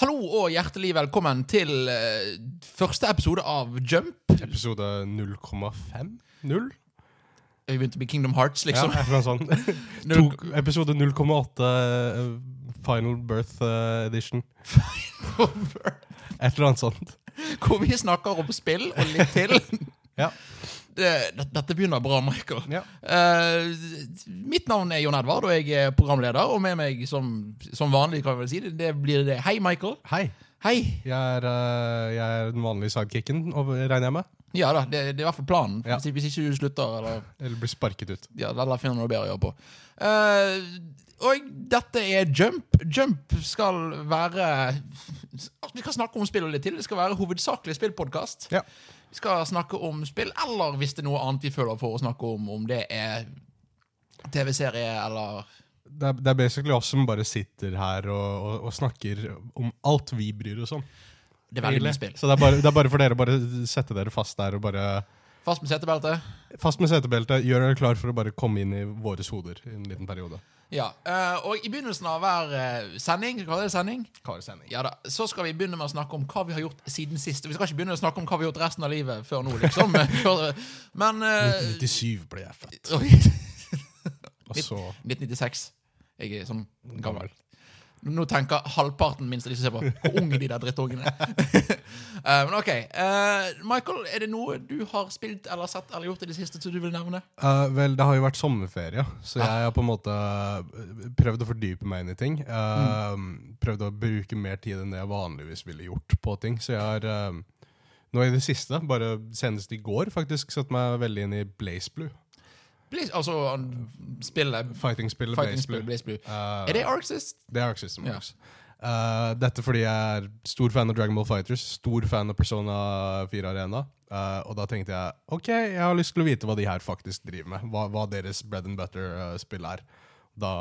Hallo og hjertelig velkommen til eh, første episode av Jump. Episode 0,5? Null? Vi begynte med Kingdom Hearts, Ja, liksom. et eller annet sånt. Null- To, episode 0,8 eh, Final Birth eh, Edition. Et eller annet sånt. Hvor vi snakker om spill og litt til. Ja. Det, det- dette begynner bra, Michael. Ja. Uh, mitt navn er Jon Edvard, og jeg er programleder. Og med meg som, som vanlig, kan jeg vel si det, det blir det Hei, Michael. Hei. Hei. Jeg er, uh, jeg er den vanlige sidekicken, regner jeg med. Ja da, det, det er i hvert fall planen. Ja. Hvis, hvis ikke du slutter, eller Eller blir sparket ut. Ja, eller finner noe bedre å gjøre på. Uh, og dette er Jump. Jump skal være Vi kan snakke om spill og litt til. Det skal være hovedsakelig spillpodkast. Ja. Vi skal snakke om spill, eller hvis det er noe annet vi føler for å snakke om, om det er TV-serie eller Det er, det er basically oss som bare sitter her og, og, og snakker om alt vi bryr oss om. Det er veldig mye spill. Så det er, bare, det er bare for dere bare sette dere fast der og bare Fast med setebelte. Fast med setebelte. Gjør dere klar for å bare komme inn i våre hoder i en liten periode. Ja. eh, og i begynnelsen av hver sending, hva det sending, hva er det sending? Ja da, Så skal vi begynne med å snakke om hva vi har gjort siden sist. Vi skal ikke begynne å snakke om hva vi har gjort resten av livet før nå, liksom. Men eh, 1997 ble jeg født. Og så 1996. Jeg er sånn gammel. Nå tenker halvparten minst av de som ser på, hvor unge de der drittungene er. Eh, Men OK. uh, Michael, er det noe du har spilt eller sett eller gjort i det siste som du vil nevne? Uh, vel, det har jo vært sommerferie, så Ah. jeg har på en måte prøvd å fordype meg inn i ting. Uh, Prøvd å bruke mer tid enn det jeg vanligvis ville gjort på ting. Så jeg har uh, nå i det siste, bare senest i går, faktisk satt meg veldig inn i Blaze Blue. Blaze, altså spillet Fighting-spillet Fighting Blaze Blue. Blaze Blue. Uh, Er det System? Det er Arc System Ja. Uh, dette fordi jeg er stor fan av Dragon Ball Fighters, stor fan av Persona 4 Arena. Uh, og da tenkte jeg ok, jeg har lyst til å vite hva de her faktisk driver med. Hva, hva deres bread and butter-spill er. Da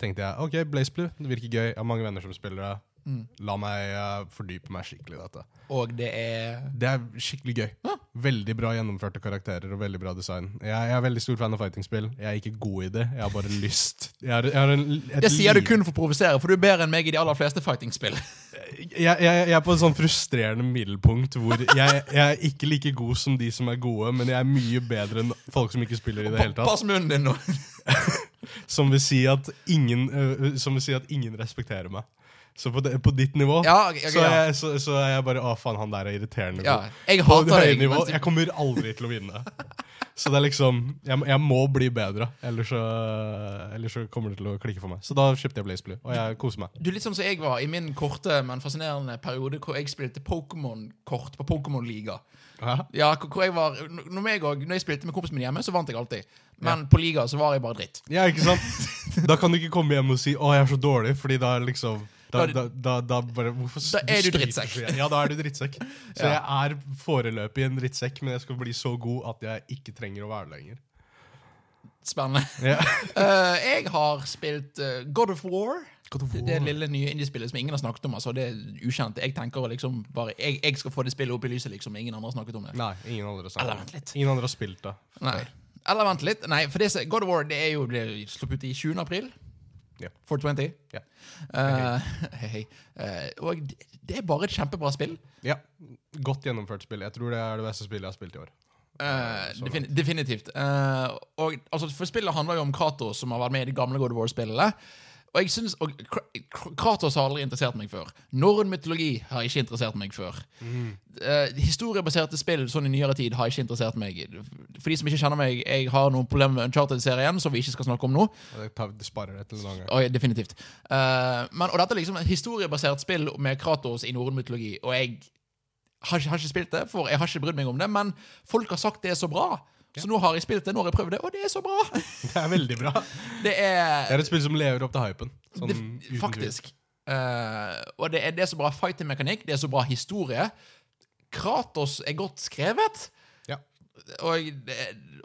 tenkte jeg ok, Blaze Blue, det virker gøy. Jeg har mange venner som spiller det. Mm. La meg uh, fordype meg skikkelig i dette. Og det er Det er skikkelig gøy. Ja. Veldig bra gjennomførte karakterer og veldig bra design. Jeg, jeg er veldig stor fan av fighting-spill. Jeg er ikke god i det. Jeg har bare lyst. Jeg har, jeg har en, et Det sier du kun for å provosere, for du er bedre enn meg i de aller fleste fighting-spill. jeg, jeg, er på et sånn frustrerende middelpunkt hvor jeg er ikke like god som de som er gode, men jeg er mye bedre enn folk som ikke spiller i det hele tatt. Pass munnen din nå. Som vil si at ingen, uh, som vil si at ingen respekterer meg. Så på, de, på ditt nivå Ja, okay, ok, så, er ja. jeg, så, så er jeg bare Å, faen, han der er irriterende. Ja, jeg på det høye nivå. Jeg kommer aldri til å vinne. Så det er liksom Jeg, jeg må bli bedre, ellers så, ellers så kommer det til å klikke for meg. Så da kjøpte jeg Blaze Blue, og jeg koser meg. Du litt sånn som jeg var i min korte, men fascinerende periode hvor jeg spilte Pokémon-kort på Pokémon-liga. Ja, hvor jeg var når jeg, også, når jeg spilte med kompisen min hjemme, så vant jeg alltid. Men på liga så var jeg bare dritt. Ja, ikke sant? Da kan du ikke komme hjem og si 'Å, jeg er så dårlig', fordi da er liksom da, Da- da, da, bare Hvorfor er du drittsekk. Ja, da er du drittsekk. Så jeg er foreløpig en drittsekk, men jeg skal bli så god at jeg ikke trenger å være det lenger. Spennende. Ja. uh, jeg har spilt uh, God of War. God of Det, det lille nye indiespillet som ingen har snakket om. Altså, det er ukjent. Jeg tenker liksom bare jeg, jeg skal få det spillet opp i lyset, liksom. Ingen andre har snakket om det. Nei, ingen andre har Eller vent. Ingen andre har spilt det. Nei. Eller vent litt. Nei, for det, God of War det er jo ble sluppet ut i 20. april. Ja. 420. Ja. Uh, hey, hey. Uh, og det, det er bare et kjempebra spill. Ja, Godt gjennomført spill. Jeg tror det er det beste spillet jeg har spilt i år. Uh, defin definitivt. Eh, og, altså, for Spillet handler jo om Cato, som har vært med i de gamle God of War-spillene. Og jeg synes, og Kra- Kra- Kratos har aldri interessert meg før. Norrøn mytologi har ikke interessert meg før. Eh, historiebaserte spill sånn i nyere tid har ikke interessert meg. For de som ikke kjenner meg, jeg har noen problemer med Uncharted-serien, som vi ikke skal snakke om nå. Det, sparer det til en annen gang. Og, definitivt. Uh, men, og dette er liksom et historiebasert spill med Kratos i norrøn mytologi. Og jeg har har ikke spilt det, for jeg har ikke brydd meg om det. Men folk har sagt det er så bra. Så nå har jeg spilt det, nå har jeg prøvd det, og det er så bra! Det er veldig bra. Det er, Det er et spill som lever opp til hypen. Sånn, det. Faktisk. Uh, og det er, det er så bra fighting-mekanikk, det er så bra historie. Kratos er godt skrevet. Ja. Og,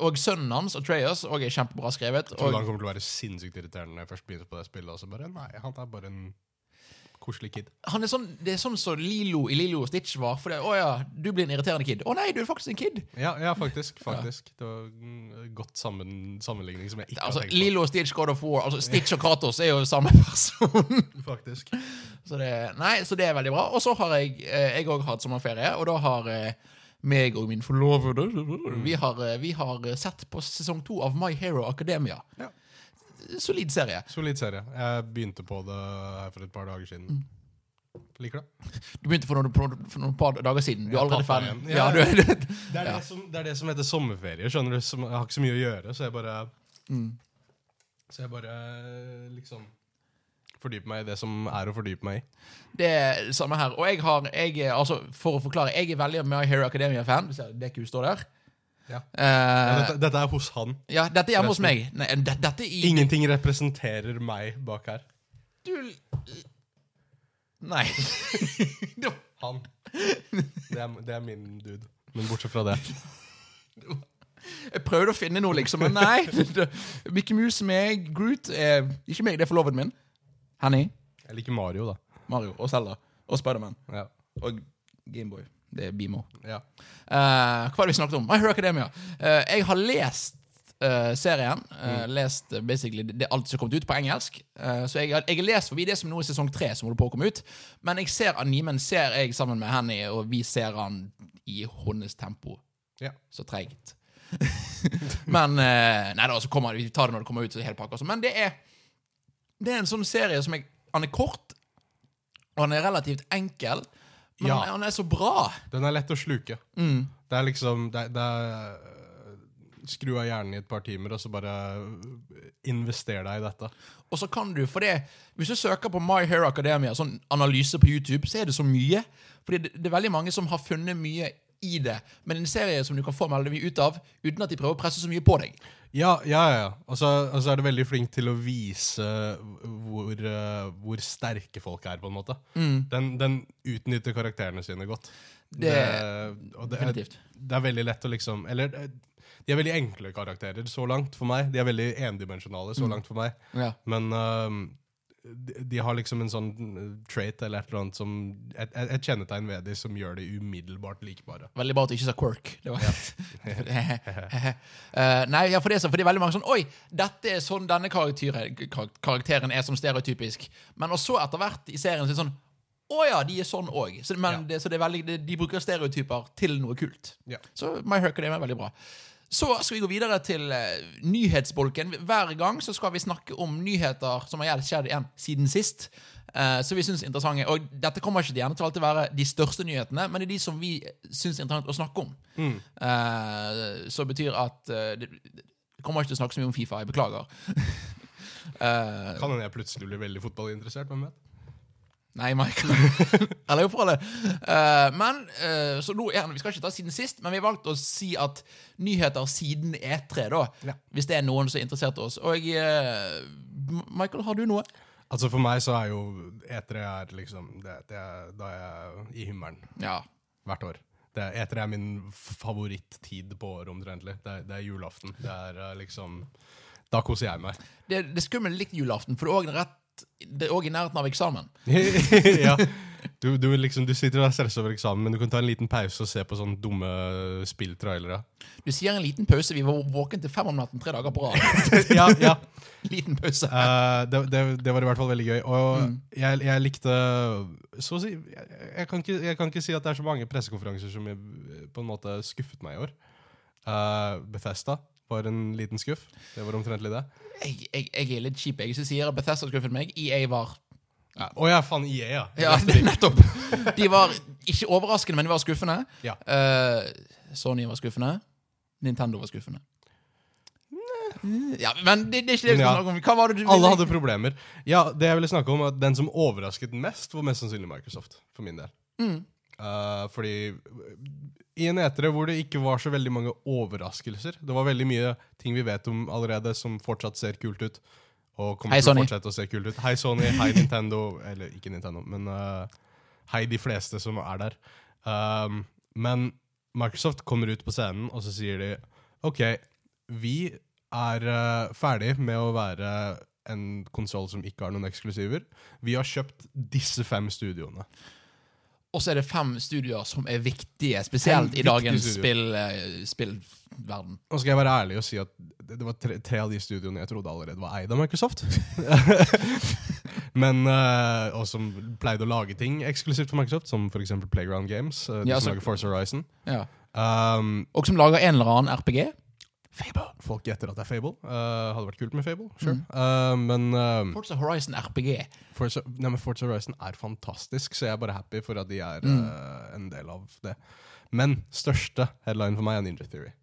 og sønnen hans, Atreas, og er kjempebra skrevet. Jeg tror Og, han kommer til å være sinnssykt irriterende når jeg først begynner på det spillet. Og så bare, nei, han er bare en Koselig kid. Han er sånn, det er sånn som Lilo i Lilo og Stitch var. For det, å ja, du blir en irriterende kid. Å nei, du er faktisk en kid! Ja, ja faktisk. faktisk. Det var en godt sammen, sammenligning som jeg ikke Altså, har tenkt Lilo og Stitch God of War. Altså, Stitch og Kratos er jo samme person. Faktisk. så, det, nei, så det er veldig bra. Og så har jeg eh, Jeg òg hatt sommerferie, og da har eh, meg og min forlovede vi, har, eh, vi har sett på sesong to av My Hero Academia. Ja. Solid serie. Solid serie. Jeg begynte på det her for et par dager siden. Mm. Liker det. Du begynte for noen, for noen, par dager siden. Du er allerede ferdig. Ja, Ja, Det er, det, som, det er det som heter sommerferie. Skjønner du? Som, jeg har ikke så mye å gjøre, så jeg bare Mm. Så jeg bare liksom fordyper meg i det som er å fordype meg i. Det er det samme her. Og jeg har, jeg, altså, for å forklare, jeg er veldig My Hero Academia-fan. Det er ikke hun står der. Ja. Uh, Ja, dette, dette er hos han. ja, dette er hjemme hos meg. Nei, det- dette i Ingenting representerer meg bak her. Du Nei. Han. Det er, det er min dude. Men bortsett fra det. Jeg prøvde å finne noe, liksom, men nei. Mickey Mouse med Groot er ikke meg, det er forloven min. Henny, Jeg liker Mario, da. Mario og Zelda og Spiderman Ja. og Gameboy. Det er Bimo. ja. Uh, hva var det vi snakket om? My Hero Academia. Uh, jeg har lest Uh, serien. eh, Lest uh, basically det, alt som har kommet ut på engelsk. Så jeg, jeg har lest forbi det som nå er sesong tre som holder på å komme ut. Men jeg ser animen ser jeg sammen med Henny, og vi ser han i hennes tempo. Ja. Så treigt. Men Nei da, så kommer vi tar det når det kommer ut. så hele pakka. Men det er Det er en sånn serie som jeg Han er kort, og han er relativt enkel. Men Ja. han, er- så bra. Den er lett å sluke. Mm. Det er liksom det, det er Skru av hjernen i et par timer, og så bare invester deg i dette. Og så kan du, for det Hvis du søker på My Hair Academia, sånn analyse på YouTube, så er det så mye. Fordi det, det er veldig mange som har funnet mye i det. Men en serie som du kan få veldig mye ut av, uten at de prøver å presse så mye på deg. Ja, ja, ja. Og så altså, er det veldig flink til å vise hvor, uh, hvor sterke folk er, på en måte. Den, den utnytter karakterene sine godt. Det- og det, er, det er veldig lett å liksom Eller øh, de er veldig enkle karakterer så langt for meg. De er veldig endimensjonale så langt for meg. Ja. Men øhm, de, har liksom en sånn trait eller et eller annet som Et, et, et kjennetegn ved dem som gjør de umiddelbart likbare. Veldig bra at du ikke sa quirk. Det var Eh, Nei, ja, for det er så, for det er veldig mange sånn Oi, dette er sånn denne karakteren, er som stereotypisk. Men også etter hvert i serien så er det sånn Å ja, de er sånn òg. Så, men Ja. det, så det er veldig, de bruker stereotyper til noe kult. Ja. Så My Academia er veldig bra. Så skal vi gå videre til eh, nyhetsbolken. Hver gang så skal vi snakke om nyheter som har skjedd igjen siden sist. Så som vi synes er interessante. Og dette kommer ikke gjerne til alltid være de største nyhetene, men det er de som vi syns er interessant å snakke om. Eh, så betyr at eh, det, kommer ikke til å snakke så mye om Fifa. Jeg beklager. Eh, Kan hende jeg plutselig blir veldig fotballinteressert. Hvem vet? Nei, Michael. Eller for alle. Eh, men, uh, så nå er, han, Vi skal ikke ta siden sist, men vi har valgt å si at nyheter siden E3, da. Ja. Hvis det er noen som er interessert i oss. Og uh, Michael, har du noe? Altså For meg så er jo E3 er liksom det, det er, Da er jeg i himmelen Ja. hvert år. Det, er- E3 er min favorittid på året, omtrentlig. Det, det er julaften. Det er liksom Da koser jeg meg. Det, det er skummelt likt julaften, for det er òg rett det òg i nærheten av eksamen. ja. Du, du, liksom, du sitter og er stressa over eksamen, men du kan ta en liten pause og se på sånne dumme spilltrailere. Du sier en liten pause. Vi var våken til fem om natten tre dager på rad. ja, ja. liten pause. Uh, det, det, det var i hvert fall veldig gøy. Og Mm. jeg, jeg likte Så å si jeg, jeg, kan ikke, jeg kan ikke si at det er så mange pressekonferanser som jeg, på en måte skuffet meg i år. Uh, Bethesda var en liten skuff. Det var omtrentlig det. Jeg, jeg, jeg er litt kjip. Jeg sier at Bethesda skuffet meg. EA var Ja. oh ja, faen, EA, ja. Ja, nettopp. De var ikke overraskende, men de var skuffende. Ja. Uh, Sony var skuffende. Nintendo var skuffende. Ja, Men det, det er ikke det vi skal snakke om. Hva var det du Alle hadde problemer. Ja, det jeg ville snakke om, var at den som overrasket mest, var mest sannsynlig Microsoft. For min del. Mm. Eh, fordi i en etere hvor det ikke var så veldig mange overraskelser Det var veldig mye ting vi vet om allerede, som fortsatt ser kult ut. Og kommer Hei, til å fortsette å se kult ut. Hei, Sony. Hei, Nintendo. Eller ikke Nintendo, men uh, hei, de fleste som er der. Um, men Microsoft kommer ut på scenen, og så sier de OK, vi er uh, ferdig med å være en konsoll som ikke har noen eksklusiver. Vi har kjøpt disse fem studioene. Og så er det fem studioer som er viktige, spesielt i dagens spill, eh, spillverden. Og skal jeg være ærlig og si at det det var tre, tre av de studioene jeg trodde allerede var eid av Microsoft. Men, eh, Og som pleide å lage ting eksklusivt for Microsoft, som f.eks. Playground Games. eh, de Ja, som så- lager Force Horizon. Ja. Um, Og som lager en eller annen RPG. Fable. folk gjetter at det er Fable. Uh, hadde vært kult med Fable, sure. Mm. Uh, men uh, Forza Horizon RPG. Forza, nei, men Forza Horizon er fantastisk, så jeg er bare happy for at de er Mm. en del av det. Men største headline for meg er Ninja Theory.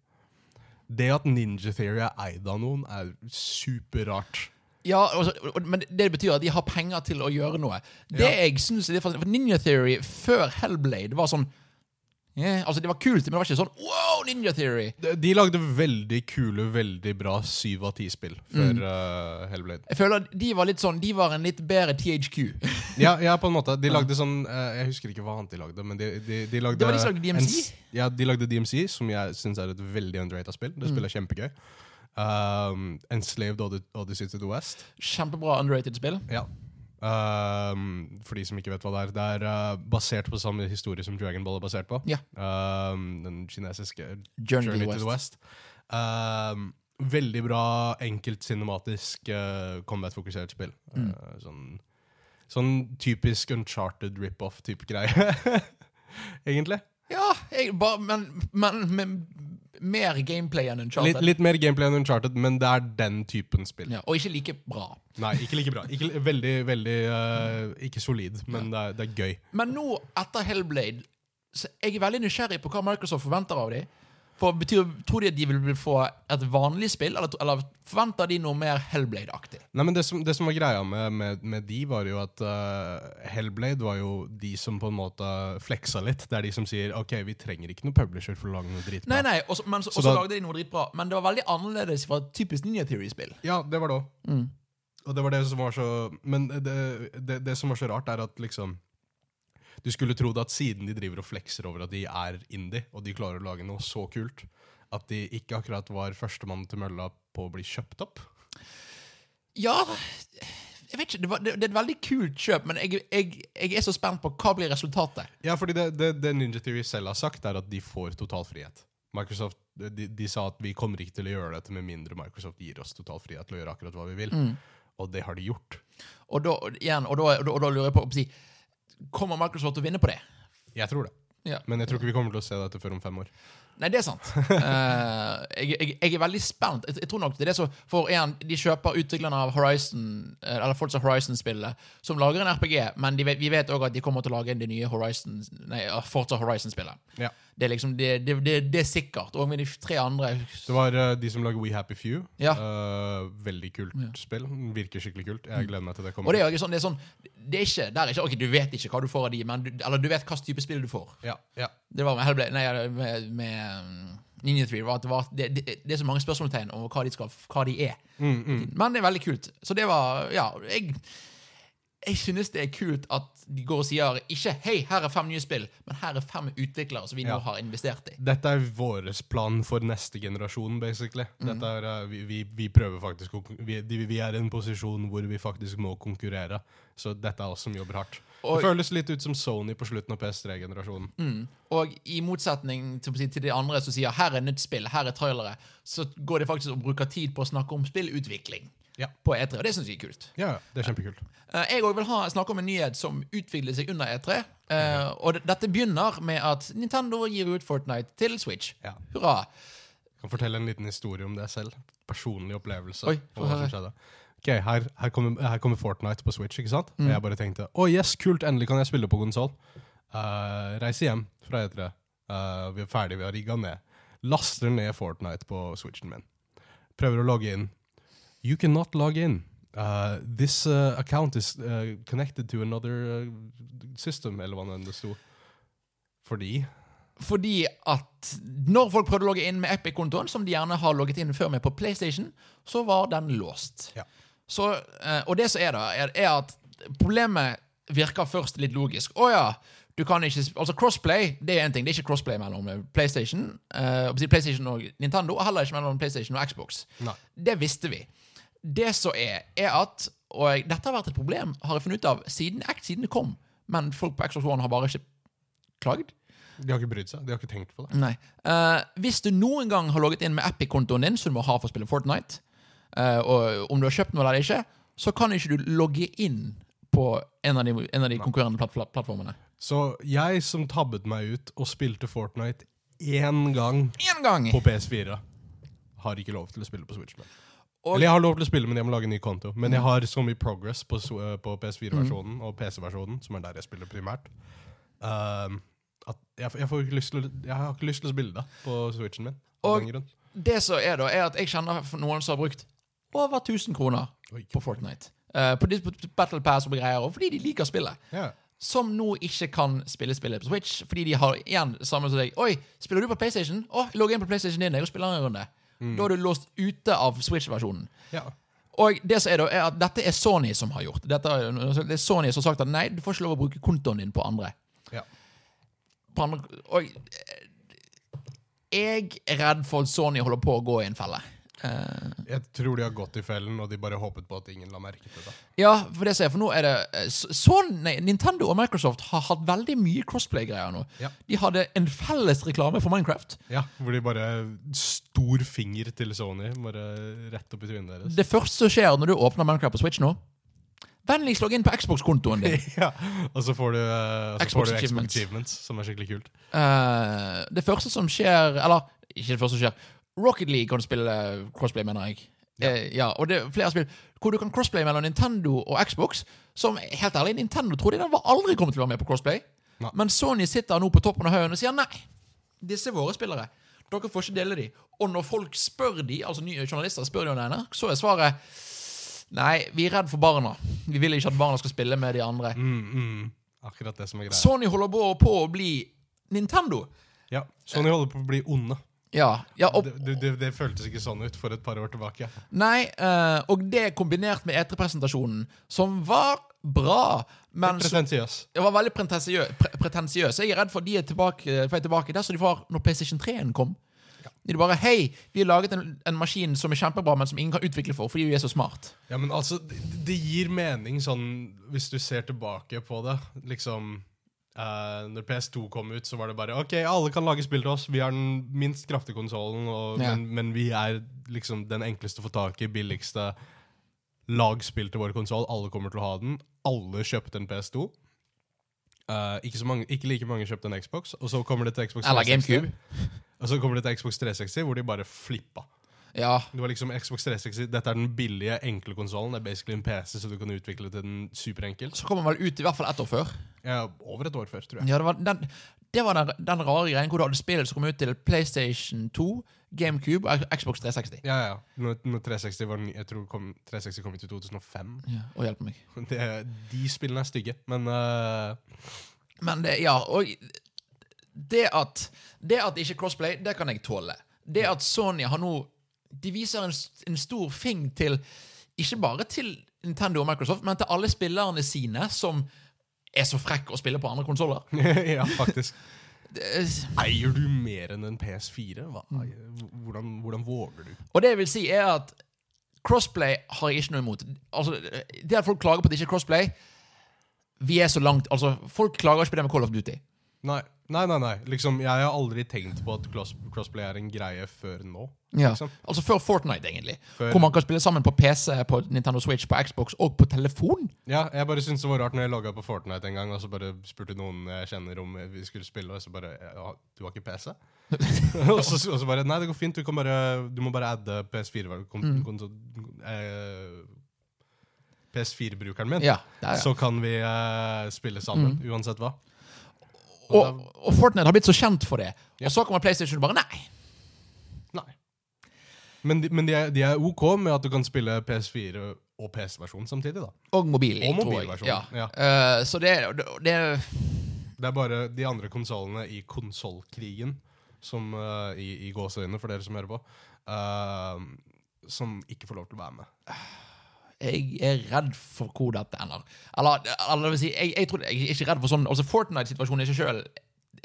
Det at Ninja Theory er eid av noen, er superrart. Ja, og, så- og, men det betyr at de har penger til å gjøre noe. Det Ja. jeg synes For Ninja Theory før Hellblade var sånn yeah, Altså, det var kult, men det var ikke sånn wow, Ninja Theory! De, de lagde veldig kule, veldig bra syv av ti spill før Mm. uh, Hellblade. Jeg føler at de var litt sånn De var en litt bedre THQ. Ja, ja, på en måte. De lagde sånn uh, Jeg husker ikke hva annet de lagde, men de, de, de lagde Det var de som lagde DMC? En, ja, de lagde DMC, som jeg syns er et veldig underrated spill. Det Mm. spillet er kjempegøy. Um, Enslaved Odyssey to the West. Kjempebra underrated spill. Ja. Um, for de som ikke vet hva det er. Det er uh, basert på samme historie som Dragon Ball er basert på. Ja. Um, den kinesiske Journey, to the West. Um, veldig bra, enkelt cinematisk uh, combat-fokusert spill. Mm. Uh, sånn, sånn typisk uncharted rip-off-type greie, egentlig. Ja, jeg, ba, men, men med mer gameplay enn Uncharted. litt mer gameplay enn uncharted, men det er den typen spill. Ja, og ikke like bra. Nei, ikke like bra. Ikke, veldig, veldig uh, Ikke solid, men det, er, det er gøy. Men nå, etter Hellblade, så jeg er veldig nysgjerrig på hva Microsoft forventer av dem. For betyr, Tror de at de vil få et vanlig spill, eller, eller forventer de noe mer Hellblade-aktig? Nei, men det som, det som var greia med, med, med de, var jo at uh, Hellblade var jo de som på en måte fleksa litt. Det er de som sier OK, vi trenger ikke noe publisher for å lage noe dritbra. Nei, nei, og så- men så, Så da- lagde de noe dritbra. Men det var veldig annerledes fra et typisk Ninja Theory-spill. Ja, det var det òg. Mm. Og det var det som var så Men det, det, det som var så rart, er at liksom Du skulle trodd at siden de driver og flekser over at de er indie, og de klarer å lage noe så kult, at de ikke akkurat var førstemann til mølla på å bli kjøpt opp. Ja Jeg vet ikke, det, var, det, det er et veldig kult kjøp, men jeg, jeg, jeg er så spent på hva blir resultatet. Ja, fordi det, det, det Ninja Theory selv har sagt, er at de får total frihet. Microsoft, de, de sa at vi kommer ikke til å gjøre dette med mindre Microsoft gir oss total frihet til å gjøre akkurat hva vi vil. Mm. Og det har de gjort. Og da, igjen, og da, og da, og da lurer jeg på å si, Kommer Microsoft til å vinne på det? Jeg tror det. Ja. Men jeg tror ikke vi kommer til å se dette før om fem år. Nei, det er sant. uh, jeg, jeg, jeg er veldig spent. Jeg, jeg tror nok det er det som For igjen, de kjøper utviklerne av Horizon eh, Eller Forza Horizon-spillet, som lager en RPG, men de vet, vi vet òg at de kommer til å lage det nye Horizon Nei, Forza Horizon-spillet. Ja. Det er liksom det, det, det, det er sikkert. Og med de tre andre Det var uh, de som lager We Happy Few. Ja. Uh, veldig kult spill. Virker skikkelig kult. Jeg gleder meg til det kommer. Og det er sånn, det er sånn Det er ikke, er ikke Ok, du vet ikke hva du får av de, men du, eller du vet hva slags type spill du får. Ja, ja. Det var med Hellblade Nei, med, med um, Ninja 3 var at det, var, det, det, det er så mange spørsmålstegn om hva de, skal, hva de er. Mm, Men det er veldig kult. Så det var Ja, jeg jeg synes det er kult at de går og sier ikke 'hei, her er fem nye spill', men her er fem utviklere som vi nå har investert i. Dette er vår plan for neste generasjon, basically. Mm. Er, eh, vi, vi, vi prøver faktisk vi, vi er i en posisjon hvor vi faktisk må konkurrere. Så dette er oss som jobber hardt. Og- det føles litt ut som Sony på slutten av PS3-generasjonen. Mm. Og i motsetning til, til de andre som sier 'her er nytt spill', 'her er trailere', så går det faktisk og bruker tid på å snakke om spillutvikling Ja. på E3, og det syns jeg er kult. Ja, det er kjempekult. Eh, Jeg òg vil ha, snakke om en nyhet som utvikler seg under E3. Eh, og dette begynner med at Nintendo gir ut Fortnite til Switch. Ja. Hurra. Jeg kan fortelle en liten historie om det selv. Personlig opplevelse. Oi, og hva som skjedde. Ok, her, her, kommer, her kommer Fortnite på Switch, ikke sant? Og jeg bare tenkte å yes, kult, endelig kan jeg spille på konsoll. Uh, reise hjem fra E3. Uh, vi er ferdige, vi har rigga ned. Laster ned Fortnite på Switchen min. Prøver å logge inn. You cannot log in. Uh, this uh, account is uh, connected to another uh, system, eller hva det sto. Fordi Fordi at når folk prøvde å logge inn med Epic-kontoen, som de gjerne har logget inn før med på PlayStation, så var den låst. Ja. Så, eh, og det som er da, er, er at problemet virker først litt logisk. Å ja, du kan ikke Altså Crossplay det er en ting. Det er ikke crossplay mellom eh, PlayStation, eh, PlayStation og Nintendo, og heller ikke mellom PlayStation og Xbox. Nei. Det visste vi. Det som er, er at Og dette har vært et problem, har jeg funnet ut av, siden Act siden det kom. Men folk på Xbox One har bare ikke klagd. De har ikke brydd seg. De har ikke tenkt på det. Nei. Uh, hvis du noen gang har logget inn med Epic-kontoen din, som du må ha for å spille Fortnite, uh, og om du har kjøpt noe eller ikke, så kan ikke du logge inn på en av de, en av de konkurrerende platt, platt, plattformene. Så jeg som tabbet meg ut og spilte Fortnite én gang Én gang! på PS4, har ikke lov til å spille på Switch. Med. Og- Eller jeg har lov til å spille, men jeg må lage en ny konto. Men jeg har så mye progress på, eh, på PS4-versjonen og PC-versjonen, som er der jeg spiller primært, um, at jeg, jeg, får ikke lyst til jeg har ikke lyst til å spille det på Switchen min. Og- Det som er da, er at jeg kjenner noen som har brukt over 1000 kroner Oi. på Fortnite. Uh, på, på Battle Pass og greier, og fordi de liker spillet. Yeah. Som nå ikke kan spille spillet på Switch, fordi de har igjen samme som deg. Oi, spiller du på PlayStation? Å, logg inn på PlayStation din jeg og spiller en runde. Da er du låst ute av Switch-versjonen. ja. Og det som er da, er at dette er Sony som har gjort. Dette, er- det er Sony som har sagt at nei, du får ikke lov å bruke kontoen din på andre. ja. På andre og jeg er redd for at Sony holder på å gå i en felle. Eh, Jeg tror de har gått i fellen, og de bare håpet på at ingen la merke til det. ja, for det ser jeg, for nå er det sånn, nei, Nintendo og Microsoft har hatt veldig mye crossplay-greier nå. Ja. De hadde en felles reklame for Minecraft. Ja, Hvor de bare Stor finger til Sony, bare rett opp i trynet deres. Det første som skjer når du åpner Minecraft på Switch nå Vennligst logg inn på Xbox-kontoen din. ja, Og så får du, uh, så Xbox får du Xbox Achievements. Achievements, som er skikkelig kult. Uh, det første som skjer Eller ikke det første som skjer. Rocket League kan du spille crossplay, mener jeg. Ja. ja, og det er flere spill hvor du kan crossplay mellom Nintendo og Xbox. Som helt ærlig, Nintendo trodde den var aldri kommet til å være med på crossplay. Nei. Men Sony sitter nå på toppen av haugen og sier nei. Disse er våre spillere. Dere får ikke dele de. Og når folk spør de, altså nye journalister spør de om denne, så er svaret Nei, vi er redd for barna. Vi vil ikke at barna skal spille med de andre. Mm, mm. Akkurat det som er greia. Sony holder på, på å bli Nintendo. Ja, Sony holder på å bli onde. Ja, ja og Det, det, det, føltes ikke sånn ut for et par år tilbake. Nei, uh, og det kombinert med E3-presentasjonen, som var bra, men Pretensiøs. det var veldig pretensiø pre pretensiøs. Jeg er redd for at de er tilbake, tilbake der som de var når PlayStation 3-en kom. De bare Hei, vi har laget en, en maskin som er kjempebra, men som ingen kan utvikle for fordi vi er så smart. Ja, men altså, det, det gir mening sånn hvis du ser tilbake på det. Liksom eh, Når PS2 kom ut, så var det bare OK, alle kan lage spill til oss. Vi har den minst kraftige konsollen, Ja. men, men vi er liksom den enkleste å få tak i, billigste lagspill til vår konsoll. Alle kommer til å ha den. Alle kjøpte en PS2. Uh, ikke, så mange, ikke like mange kjøpte en Xbox. Og så kommer det til Xbox Eller 360. GameCube. Og så kommer det til Xbox 360, hvor de bare flippa. Ja, Det var liksom Xbox 360 Dette er den billige, enkle konsollen. Det er basically en PC, så du kan utvikle til den superenkel. Så kom den vel ut i hvert fall ett år før. Ja, over et år før, tror jeg. Ja, Det var den, det var den, den rare greien hvor du hadde spillet som kom ut til PlayStation 2, GameCube og Xbox 360. Ja, ja. Når, når 360 var den, Jeg tror kom, 360 kom ut i 2005. Ja, og hjelp meg. Det, de spillene er stygge, men uh... Men det, ja, og det at, det at ikke crossplay, det kan jeg tåle. Det at Sony har nå De viser en, en stor fing til Ikke bare til Nintendo og Microsoft, men til alle spillerne sine som er så frekke å spille på andre konsoller. Ja, faktisk. Eier du mer enn en PS4? Hva? Hvordan, hvordan våger du? Og det jeg vil si, er at crossplay har jeg ikke noe imot. Altså, det at folk klager på at det ikke er crossplay Vi er så langt Altså, folk klager ikke på det med Call of Duty. Nei, nei, nei. nei. Liksom, jeg har aldri tenkt på at cross, crossplay er en greie før nå. Ja. Liksom. Altså før Fortnite, egentlig. Før- Hvor man kan spille sammen på PC, på Nintendo Switch, på Xbox og på telefon. Ja, jeg bare syntes det var rart når jeg logga på Fortnite en gang, og så bare spurte noen jeg kjenner om vi skulle spille, og så bare ja, Du har ikke PC? og, så, og så bare Nei, det går fint, du, kan bare, du må bare adde PS4 kon, Mm. konso- eh, PS4-brukeren min. Ja, er, ja. Så kan vi uh, spille sammen, uansett hva. Og, og Fortnite har blitt så kjent for det. Ja. Og så kommer PlayStation og bare Nei. Nei. Men, de, men de, er, de er OK med at du kan spille PS4 og PC-versjon samtidig, da. Og mobil, Og tror jeg. Ja. ja. Uh, så det, det Det er bare de andre konsollene i konsollkrigen, som eh, i, i gåseøynene, for dere som hører på, uh, som ikke får lov til å være med. Jeg er redd for hvor dette ender. Eller, eller det vil si, jeg, jeg, tror, jeg er ikke redd for sånn Altså Fortnite-situasjonen i seg sjøl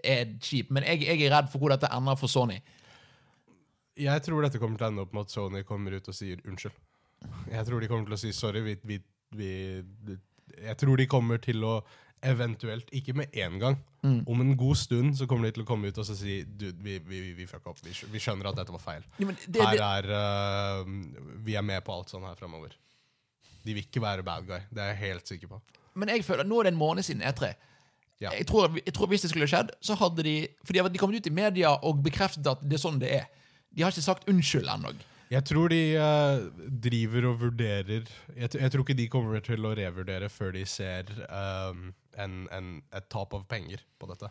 er kjip, men jeg, jeg er redd for hvor dette ender for Sony. Jeg tror dette kommer til å ende opp med at Sony kommer ut og sier unnskyld. Jeg tror de kommer til å si sorry. Vi, vi, vi, jeg tror de kommer til å eventuelt, ikke med en gang, Mm. om en god stund så kommer de til å komme ut og si Dude, vi, vi, vi fucka opp. Vi, vi skjønner at dette var feil. Ja, det, det, er uh, Vi er med på alt sånn her framover. De vil ikke være bad guy. Det er jeg helt sikker på. men jeg føler nå er det en måned siden E3. Ja. Jeg, tror, jeg tror Hvis det skulle skjedd, så hadde de For de har kommet ut i media og bekreftet at det er sånn det er. De har ikke sagt unnskyld ennå. Jeg tror de uh, driver og vurderer jeg, jeg tror ikke de kommer til å revurdere før de ser um, en, en, et tap av penger på dette.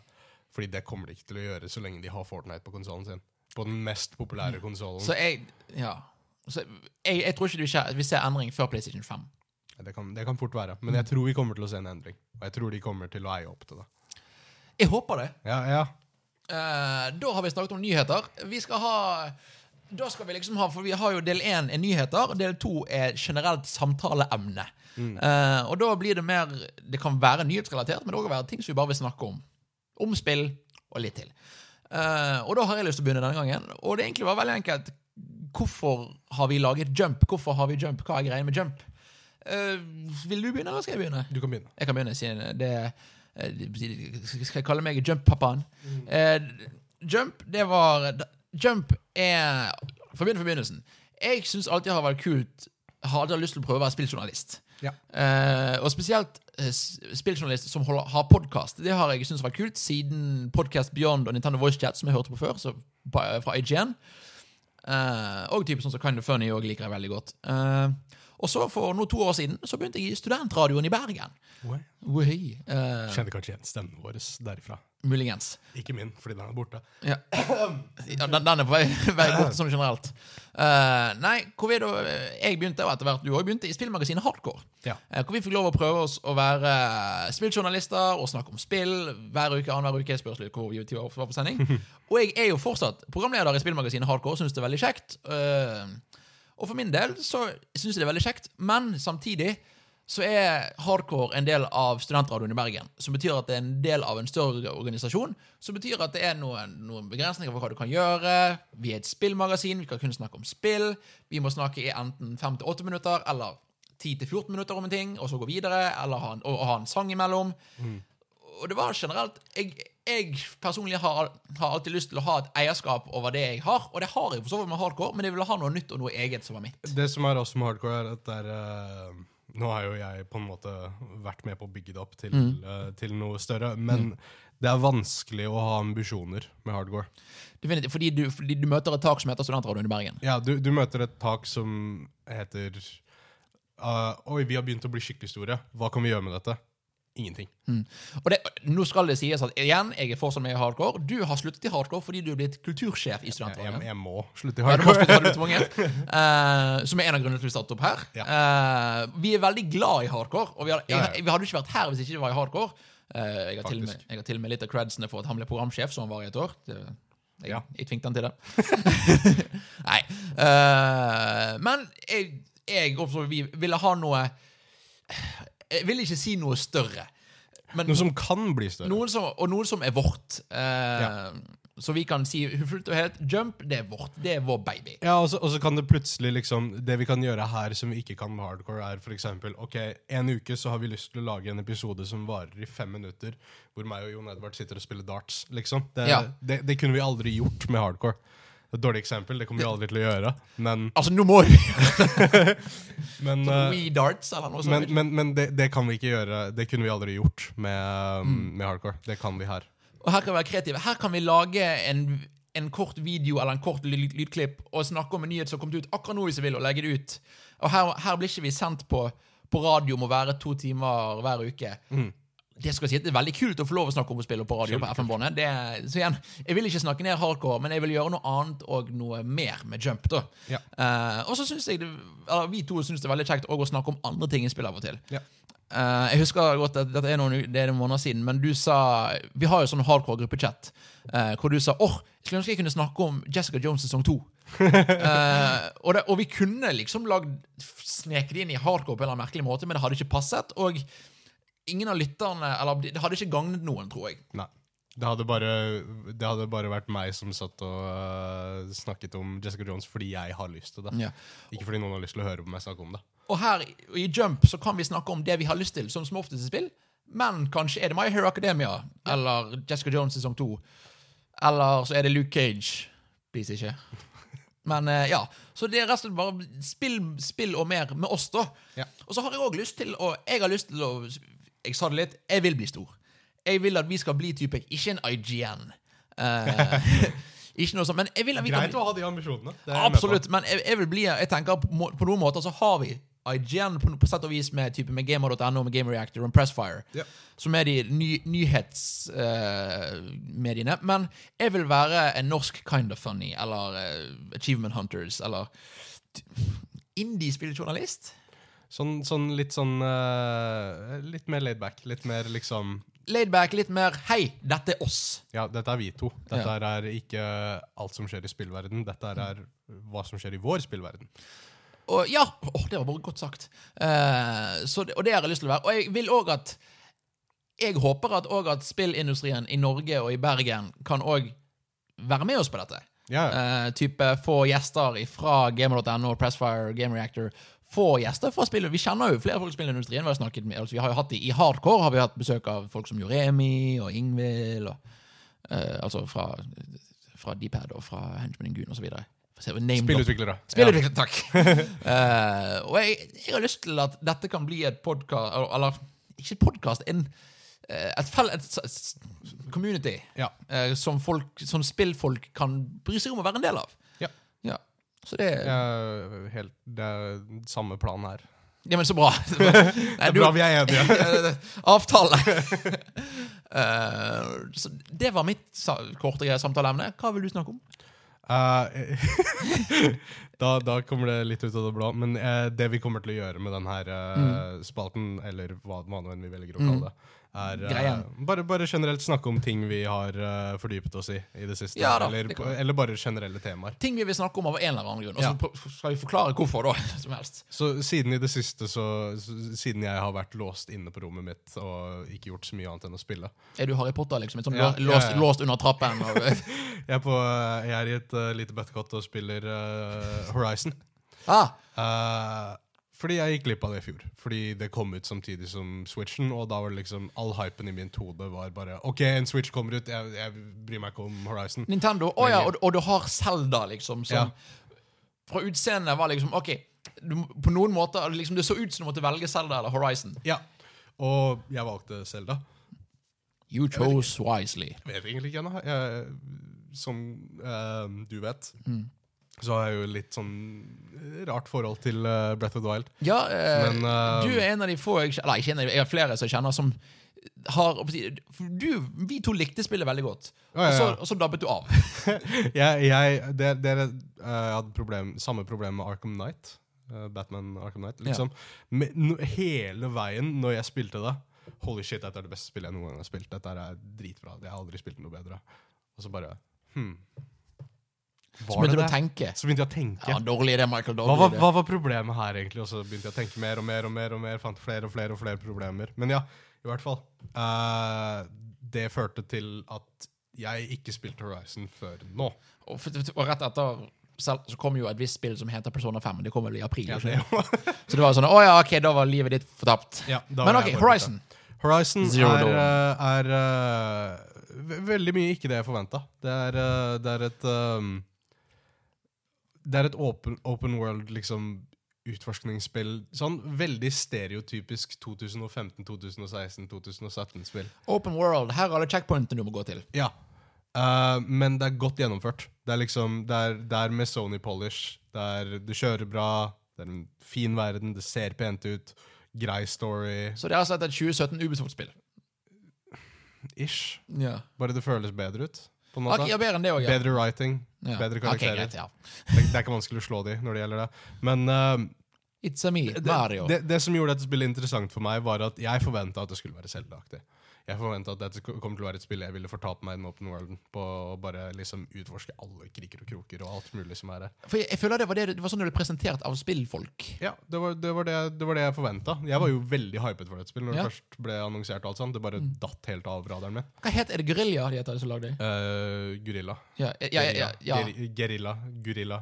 Fordi det kommer de ikke til å gjøre så lenge de har Fortnite på konsollen sin. På den mest populære konsollen. Så jeg Ja. Så jeg, jeg tror ikke vi ser, endring før PlayStation 5. Det, kan- det kan fort være. Men jeg tror vi kommer til å se en endring. Og jeg tror de kommer til å eie opp til det. Jeg håper det. Ja, ja. Uh, da har vi snakket om nyheter. Vi skal ha Da skal vi liksom ha For vi har jo del én er nyheter, del to er generelt samtaleemne. Eh, og da blir det mer Det kan være nyhetsrelatert, men det kan være ting som vi bare vil snakke om. Om spill og litt til. Uh, og da har jeg lyst til å begynne denne gangen. Og det egentlig var veldig enkelt. Hvorfor har vi laget Jump? Hvorfor har vi Jump? Hva er greia med Jump? Uh, vil du begynne, eller skal jeg begynne? Du kan begynne. Jeg kan begynne, siden det uh, Skal jeg kalle meg Jump-pappaen? Eh, Jump, det var Jump er For å begynne fra begynnelsen. Jeg syns alltid har vært kult Har alltid lyst til å prøve å være spilljournalist. Ja. Og spesielt spilljournalist som holder, har podkast. Det har jeg syntes vært kult siden Podcast Beyond og Nintendo Voice Chat, som jeg hørte på før, så, fra IGN. Eh, og type sånn som Kind of Funny og liker jeg veldig godt. Eh, og så for noe to år siden så begynte jeg i studentradioen i Bergen. Oi. Oi. Eh, Kjenner kanskje igjen stemmen vår derifra. muligens. Ikke min, fordi den er borte. Ja. ja den, den er på vei, vei borte sånn generelt. Uh, nei, hvor vi da Jeg begynte, og etter hvert du òg begynte, i spillmagasinet Hardcore. Ja. Uh, hvor vi fikk lov å prøve oss å være spilljournalister og snakke om spill hver uke. annenhver uke, spørs litt hvor vi var på sending. Og jeg er jo fortsatt programleder i spillmagasinet Hardcore, syns det er veldig kjekt. Eh, og for min del så syns jeg det er veldig kjekt, men samtidig så er Hardcore en del av Studentradioen i Bergen. Som betyr at det er en del av en større organisasjon. Som betyr at det er noen, noen begrensninger for hva du kan gjøre. Vi er et spillmagasin, vi kan kun snakke om spill. Vi må snakke i enten 5 til 8 minutter eller 10 til 14 minutter om en ting, og så gå videre, eller ha en, og, og ha en sang imellom. Og det var generelt Jeg, jeg personlig har, har alltid lyst til å ha et eierskap over det jeg har, og det har jeg for så vidt med hardcore, men jeg ville ha noe nytt og noe eget som var mitt. Det som er også med hardcore, er at det er eh, Nå har jo jeg på en måte vært med på å bygge det opp til, eh, til noe større, men det er vanskelig å ha ambisjoner med hardcore. Definitivt, fordi du, fordi du møter et tak som heter Studentradioen i Bergen. Ja, du, du møter et tak som heter Uh, Oi, vi har begynt å bli skikkelig store. Hva kan vi gjøre med dette? Ingenting. Og det, nå skal det sies at igjen, jeg er fortsatt med i hardcore. Du har sluttet i hardcore fordi du er blitt kultursjef i Jeg, jeg, jeg må slutte i Ja, hardcore. har du tvunget. Eh, som er en av grunnene til at vi startet opp her. Eh, vi er veldig glad i hardcore, og vi, har, Ja, ja. jeg, vi hadde ikke vært her hvis ikke det var i hardcore. Uh, jeg, har med, jeg har til og med litt av credsene for at han ble programsjef, som han var i et år. Det, jeg, Ja. jeg tvingte han til det. Nei. Uh, men jeg, jeg også, vi ville ha noe Jeg vil ikke si noe større. Men Noe som kan bli større. noen som, og noe som er vårt. Eh, Ja. Så vi kan si fullt og helt Jump, det er vårt. Det er vår baby. Ja, og så, og så kan det plutselig liksom Det vi kan gjøre her som vi ikke kan med hardcore, er eksempel Ok, en uke så har vi lyst til å lage en episode som varer i fem minutter, hvor meg og Jon Edvard sitter og spiller darts, liksom. Det, Ja. det, det kunne vi aldri gjort med hardcore. Et dårlig eksempel, det kommer vi aldri til å gjøre. Men, Altså, nå må vi men, uh, We Darts eller noe sånt. men, men, men det, det kan vi ikke gjøre. Det kunne vi aldri gjort med, um, med hardcore. Det kan vi her. og her kan vi være kreative. Her kan vi lage en, en kort video eller en kort lyd, lydklipp og snakke om en nyhet som har kommet ut akkurat nå hvis vi vil, og legge det ut. Og her, her blir ikke vi sendt på, på radio må være to timer hver uke. Det skal si at det er veldig kult å få lov å snakke om å spille på radio på FM-båndet. Det- Så igjen, Jeg vil ikke snakke ned hardcore, men jeg vil gjøre noe annet og noe mer med jump. da. Ja. Uh, og så syns jeg det, eller vi to syns det er veldig kjekt å snakke om andre ting i spill av og til. Ja. Uh, jeg husker godt at dette er noen, det er noen måneder siden, men du sa Vi har jo sånn hardcore gruppechat uh, hvor du sa åh, jeg skulle ønske jeg kunne snakke om Jessica Jones sesong to. uh, og, det, og vi kunne liksom lagd sneket det inn i hardcore på en eller annen merkelig måte, men det hadde ikke passet. Og ingen av lytterne Eller det hadde ikke gagnet noen, tror jeg. Nei. Det hadde bare, det hadde bare vært meg som satt og uh, snakket om Jessica Jones fordi jeg har lyst til det. Ja. Ikke fordi noen har lyst til å høre på meg snakke om det. Og her i Jump så kan vi snakke om det vi har lyst til, som som oftest i spill. Men kanskje er det My Hero Academia eller Jessica Jones sesong 2. Eller så er det Luke Cage. Please ikke. Men uh, ja, Så det er rett og slett bare spill, spill og mer med oss, da. Ja. Og så har jeg òg lyst til å Jeg har lyst til å Jeg sa det litt, jeg vil bli stor. Jeg vil at vi skal bli type Ikke en IGN. Uh, ikke noe sånt, men jeg vil at vi Greit kan, å ha de ambisjonene. Absolutt, men jeg, jeg vil bli Jeg tenker på, på noen måter så har vi IGN på, på sett og vis med, type, med gamer.no, med Game Reactor og Pressfire, Ja. som er de ny, nyhetsmediene. men jeg vil være en norsk Kind of Funny, eller uh, Achievement Hunters, eller indie-spilljournalist. Sånn, sånn litt sånn uh, Litt mer laidback. Litt mer liksom Laidback, litt mer 'hei, dette er oss'. Ja, dette er vi to. Dette Ja. er ikke alt som skjer i spillverden. Dette er hva som skjer i vår spillverden. Og ja, Oh, det var bare godt sagt. Uh, så det, og det har jeg lyst til å være. Og jeg vil òg at Jeg håper at, at spillindustrien i Norge og i Bergen kan òg være med oss på dette. Ja, ja. Eh, type Få gjester fra gamer.no, Pressfire, Game Reactor. Få gjester fra spill. Vi kjenner jo flere folk i spillindustrien. Vi har, snakket med, altså vi har jo hatt i, Hardcore har vi hatt besøk av folk som Joremi og Ingvild. Eh, altså fra, fra Dpad og fra Henchman Gun osv. Spillutviklere. Spillutvikler, takk. uh, og jeg, jeg har lyst til at dette kan bli et podkast Eller ikke podkast, en eh, et, fel- et s- s- community Ja. uh, som, folk, som spillfolk kan bry seg om å være en del av. Så det er Ja, helt, det er samme plan her. Ja, men så bra. Nei, Det er du- bra vi er enige. Avtale. Uh, så det var mitt korte samtaleemne. Hva vil du snakke om? Eh, da, da kommer det litt ut av det blå. Men eh, det vi kommer til å gjøre med denne Mm. spalten, eller hva, hva nå enn vi velger å kalle det, er eh, bare, bare generelt snakke om ting vi har eh, fordypet oss i i det siste. Ja da, eller, det eller bare generelle temaer. Ting vi vil snakke om av en eller annen grunn. Og så Ja. skal vi forklare hvorfor, da. Som helst. Så siden i det siste, så, siden jeg har vært låst inne på rommet mitt og ikke gjort så mye annet enn å spille Er du Harry Potter, liksom? Sånn Ja, lå- låst, låst under trappen? Og, Jeg er, på, jeg er i et uh, lite bøttekott og spiller eh, Horizon. ah, Uh, fordi jeg gikk glipp av det i fjor. Fordi det kom ut samtidig som Switchen, og da var det liksom all hypen i mitt hode var bare OK, en Switch kommer ut, jeg, jeg bryr meg ikke om Horizon. Nintendo. Å ja, og, og du har Zelda, liksom. Som Ja. fra utseendet var liksom OK. Du, på noen måter liksom, Det så ut som du måtte velge Zelda eller Horizon. Ja. Og jeg valgte Zelda. You chose wisely. Jeg vet egentlig ikke ennå. Som uh, du vet, Mm. Så har jeg jo litt sånn rart forhold til uh, Breath of the Wild. Ja, uh, Men, uh, du er en av de få jeg, kjen- Eller ikke en av de, jeg har flere som jeg kjenner som har du, Vi to likte spillet veldig godt, Ja, ja, og, så, og så dabbet du av. jeg, jeg, jeg hadde problem, samme problem med Arkham Knight. Batman Arkham Knight. Liksom. Men no, hele veien når jeg spilte det Holy shit, dette er det beste spillet jeg noen gang har spilt. Dette er dritbra. Jeg har aldri spilt noe bedre. Og så bare hmm. Var så begynte du å tenke. Så begynte jeg å tenke. Ja, dårlig idé, Michael. Hva var, hva var problemet her, egentlig? Og så begynte jeg å tenke mer og mer og mer. og mer, Fant flere og flere og flere problemer. Men ja, i hvert fall. Uh, det førte til at jeg ikke spilte Horizon før nå. Og, og rett etter så kom jo et visst spill som heter Persona 5. Det kom vel i april. Ja, det, så det var sånn Å ja, ok, da var livet ditt fortapt. ja, Men ok, Horizon. Horizon er, eh, er eh, veldig mye ikke det jeg forventa. Det, er, det er et um, Det er et open, open world, liksom utforskningsspill. Sånn veldig stereotypisk 2015, 2016, 2017-spill. Open World. Her er alle checkpointene du må gå til. Ja. Uh, men det er godt gjennomført. Det er liksom Det er, det er med Sony Polish. Det er, du kjører bra, det er en fin verden, det ser pent ut. Grei story. Så det er altså et 2017 Ubisoft-spill. Ish. Yeah. Bare det føles bedre ut. På en måte. Okay, ja, bedre det òg, ja. Bedre writing. bedre karakterer. Okay, greit, ja. Det, det er ikke vanskelig å slå de når det gjelder det. Men uh, It's a me, det, Mario. det, det som gjorde dette spillet interessant for meg, var at jeg forventa at det skulle være Zelda-aktig. Jeg forventa at dette kommer til å være et spill jeg ville fortape meg i den open worlden. På å bare liksom utforske alle kriker og kroker og alt mulig som er her. For jeg, jeg føler det var, det, det var sånn det ble presentert av spillfolk. Ja, det var det, var det, det, var det jeg forventa. Jeg var jo veldig hypet for dette spillet når Ja. det først ble annonsert. og alt sånt. Det bare datt helt av radaren min. Hva het Er det Guerilla de heter som lagde det? Uh, gorilla. Ja, ja, ja, ja, ja. Geri- Gerilla. Gurilla.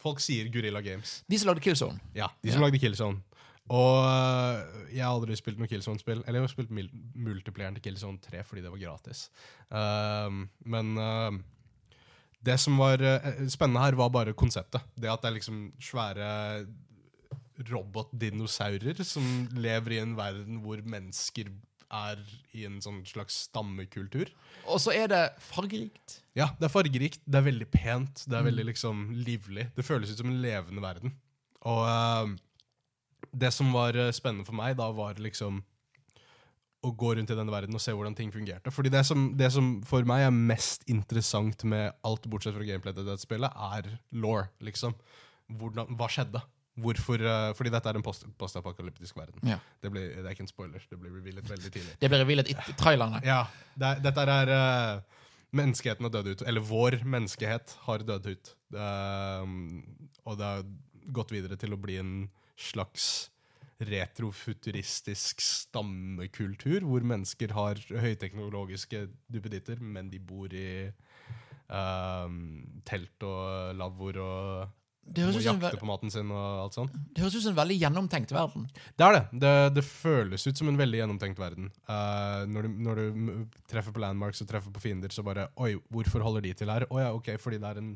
Folk sier Gorilla Games. De som lagde Killzone. Ja, de som lagde Killzone. Og øh, jeg har aldri spilt noe Killzone-spill. Eller jeg har spilt multiplieren til Killzone 3 fordi det var gratis. Ehm, men uh, det som var uh, spennende her, var bare konseptet. Det at det er liksom svære robotdinosaurer som lever i en verden hvor mennesker er i en sånn slags stammekultur. Og så er det fargerikt. Ja, det er fargerikt, det er veldig pent, det er veldig liksom livlig. Det føles ut som en levende verden. Og eh, det som var eh, spennende for meg da, var liksom å gå rundt i denne verden og se hvordan ting fungerte. Fordi det som, det som for meg er mest interessant med alt bortsett fra gameplay til dette spillet, er law, liksom. Hvordan, hva skjedde? Hvorfor, uh, fordi dette er en post- postapokalyptisk verden. Ja. Det, blir, det er ikke en spoiler, det blir revealet veldig tidlig. Det blir revealet i trailerne. Ja, det dette er uh, Menneskeheten har dødd ut. Eller vår menneskehet har dødd ut. Um, og det har gått videre til å bli en slags retrofuturistisk stammekultur, hvor mennesker har høyteknologiske duppeditter, men de bor i um, telt og lavvoer og Det høres, det høres ut som en veldig gjennomtenkt verden. Det er det. det. Det føles ut som en veldig gjennomtenkt verden. Uh, når, du, når du treffer på landmarks og treffer på fiender, så bare Oi, hvorfor holder de til her? Å ja, ok, fordi det er en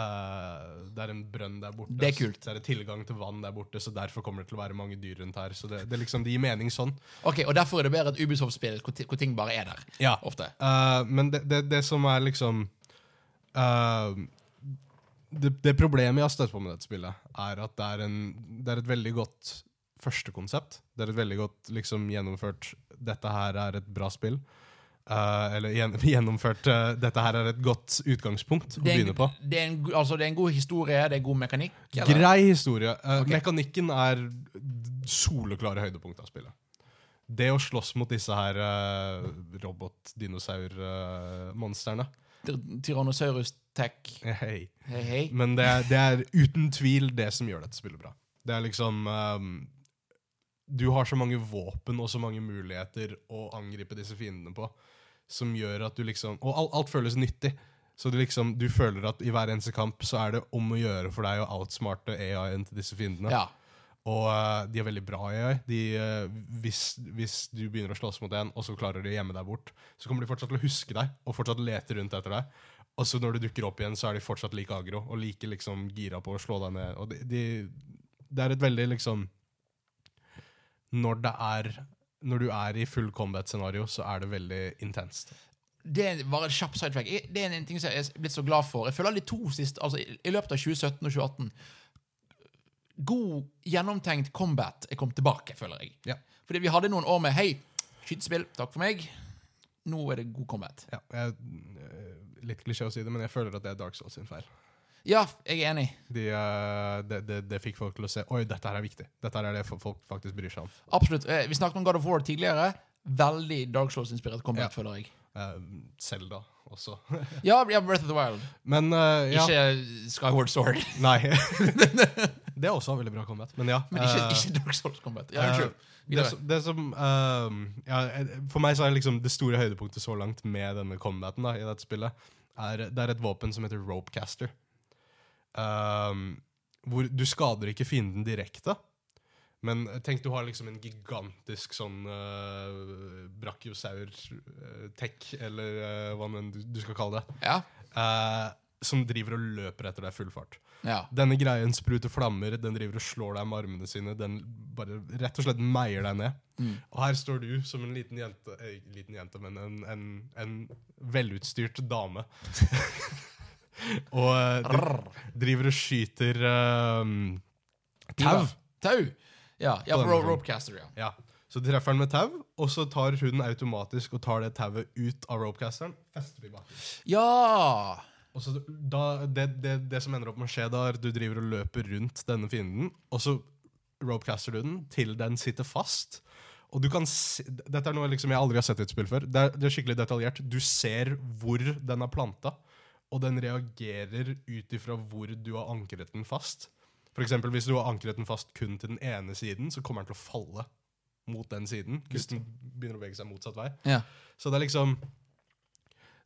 eh, det er en brønn der borte. Det er kult. Så det er tilgang til vann der borte, så derfor kommer det til å være mange dyr rundt her. Så det, det, liksom, det gir mening sånn. Ok, Og derfor er det bedre et Ubisoft-spill hvor, hvor ting bare er der. Ja. Ofte. Uh, men det, det, det som er liksom uh, det, det problemet jeg har støtt på med dette spillet, er at det er, en, det er et veldig godt førstekonsept. Det er et veldig godt liksom, gjennomført 'dette her er et bra spill'. Eh, eller gjennomført uh, 'dette her er et godt utgangspunkt' å begynne på. det, er en, altså, det er en god historie, det er god mekanikk. eller? Grei historie. Uh, okay. Mekanikken er soleklare høydepunkt av spillet. Det å slåss mot disse her uh, robot-dinosaur-monstrene Tyrannosaurus Tech. Hei. Hei, hei. Men det er, det er uten tvil det som gjør dette spillet bra. Det er liksom ehm, Du har så mange våpen og så mange muligheter å angripe disse fiendene på, som gjør at du liksom Og alt, alt føles nyttig. Så du liksom, du føler at i hver eneste kamp så er det om å gjøre for deg å outsmarte AI-en til disse fiendene. Ja. Og uh, de er veldig bra i AI. De, uh, hvis, hvis du begynner å slåss mot en, og så klarer de å gjemme deg bort, så kommer de fortsatt til å huske deg og fortsatt lete rundt etter deg. Og så når du dukker opp igjen, så er de fortsatt like agro og like liksom gira på å slå deg ned. Og de, de, det er et veldig liksom Når det er Når du er i full combat-scenario, så er det veldig intenst. Det er bare en kjapp sidetrack. Det er en ting som jeg er blitt så glad for. Jeg føler de to siste, altså i løpet av 2017 og 2018 God, gjennomtenkt combat er kommet tilbake, føler jeg. Ja. Fordi vi hadde noen år med Hei, skytespill, takk for meg. Nå er det god combat. Ja, jeg, eh, litt klisjé å si det, men jeg føler at det er Dark Souls sin feil. Ja, jeg er enig. De, eh, det, det, det fikk folk til å se Oi, dette her er viktig. Dette her er det folk faktisk bryr seg om. Absolutt. Eh, Vi snakket om God of War tidligere. Veldig Dark Souls-inspirert combat, Ja. føler jeg. Selda Zelda også. Ja, ja, Breath of the Wild. Men uh, ja. Ikke Skyward Sword. Nei. det er også veldig bra combat. Men ja. Men ikke, eh, ikke Dark Souls-combat. Ja, eh, unnskyld. det, det som uh, ja, eh, For meg så er liksom det store høydepunktet så langt med denne combaten da, i dette spillet, er, det er et våpen som heter ropecaster. Um, hvor du skader ikke fienden direkte. Men tenk du har liksom en gigantisk sånn uh, brachiosaur-tech, eller uh, hva enn du, du skal kalle det, Ja. uh, som driver og løper etter deg full fart. ja. Denne greien spruter flammer, den driver og slår deg med armene sine. Den bare rett og slett meier deg ned. Mm. Og her står du som en liten jente, eh, liten jente men en, en, en velutstyrt dame. og eh, driver og skyter um, tau. Tau. Ja, ja ro. Ropecaster, ja. Ja. Så treffer den med tau, og så tar hun automatisk og tar det tauet ut av ropecasteren. Fester det bakken. Ja! Og så da, det, det, det som ender opp med å skje, da er du driver og løper rundt denne fienden, og så ropecaster du den til den sitter fast. Og du kan se, Dette er noe liksom jeg aldri har sett i et spill før. Det er, det er skikkelig detaljert. Du ser hvor den er planta, og den reagerer ut ifra hvor du har ankret den fast. For eksempel, Hvis du har ankret den fast kun til den ene siden, så kommer den til å falle mot den siden. Hvis den begynner å bevege seg motsatt vei. Ja. Så det er liksom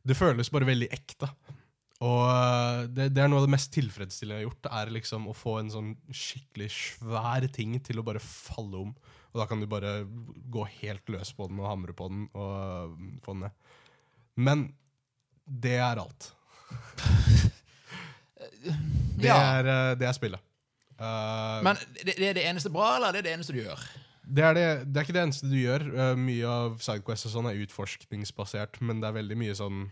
Det føles bare veldig ekte. Og øh, det, det er noe av det mest tilfredsstillende jeg har gjort, er liksom å få en sånn skikkelig svær ting til å bare falle om. Og da kan du bare gå helt løs på den og hamre på den og få den ned. Men det er alt. Det, er, øh, det er spillet. Uh, Men det, det er det eneste bra, eller det er det eneste du gjør? det, er det, det er ikke det eneste du gjør. Uh, mye av Sidequest og sånn er utforskningsbasert, men det er veldig mye sånn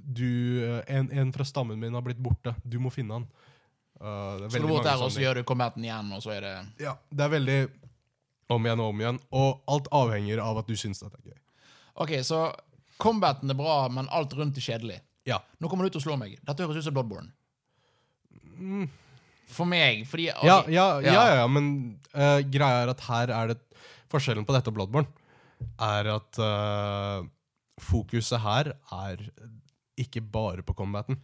du, en, en fra stammen min har blitt borte. Du må finne han. Uh, det Så du går der, og så gjør du kometen igjen, og så er det Ja, det er veldig om igjen og om igjen. Og alt avhenger av at du syns det er gøy. Ok, så combaten er bra, men alt rundt er kjedelig. Ja. Nå kommer du til å slå meg. Dette høres ut som Bloodborne. For meg, fordi ok, Mm. Ja, ja, ja, Ja. ja, ja men uh, greia er at her er det Forskjellen på dette og Bloodborne er at uh, fokuset her er ikke bare på combaten.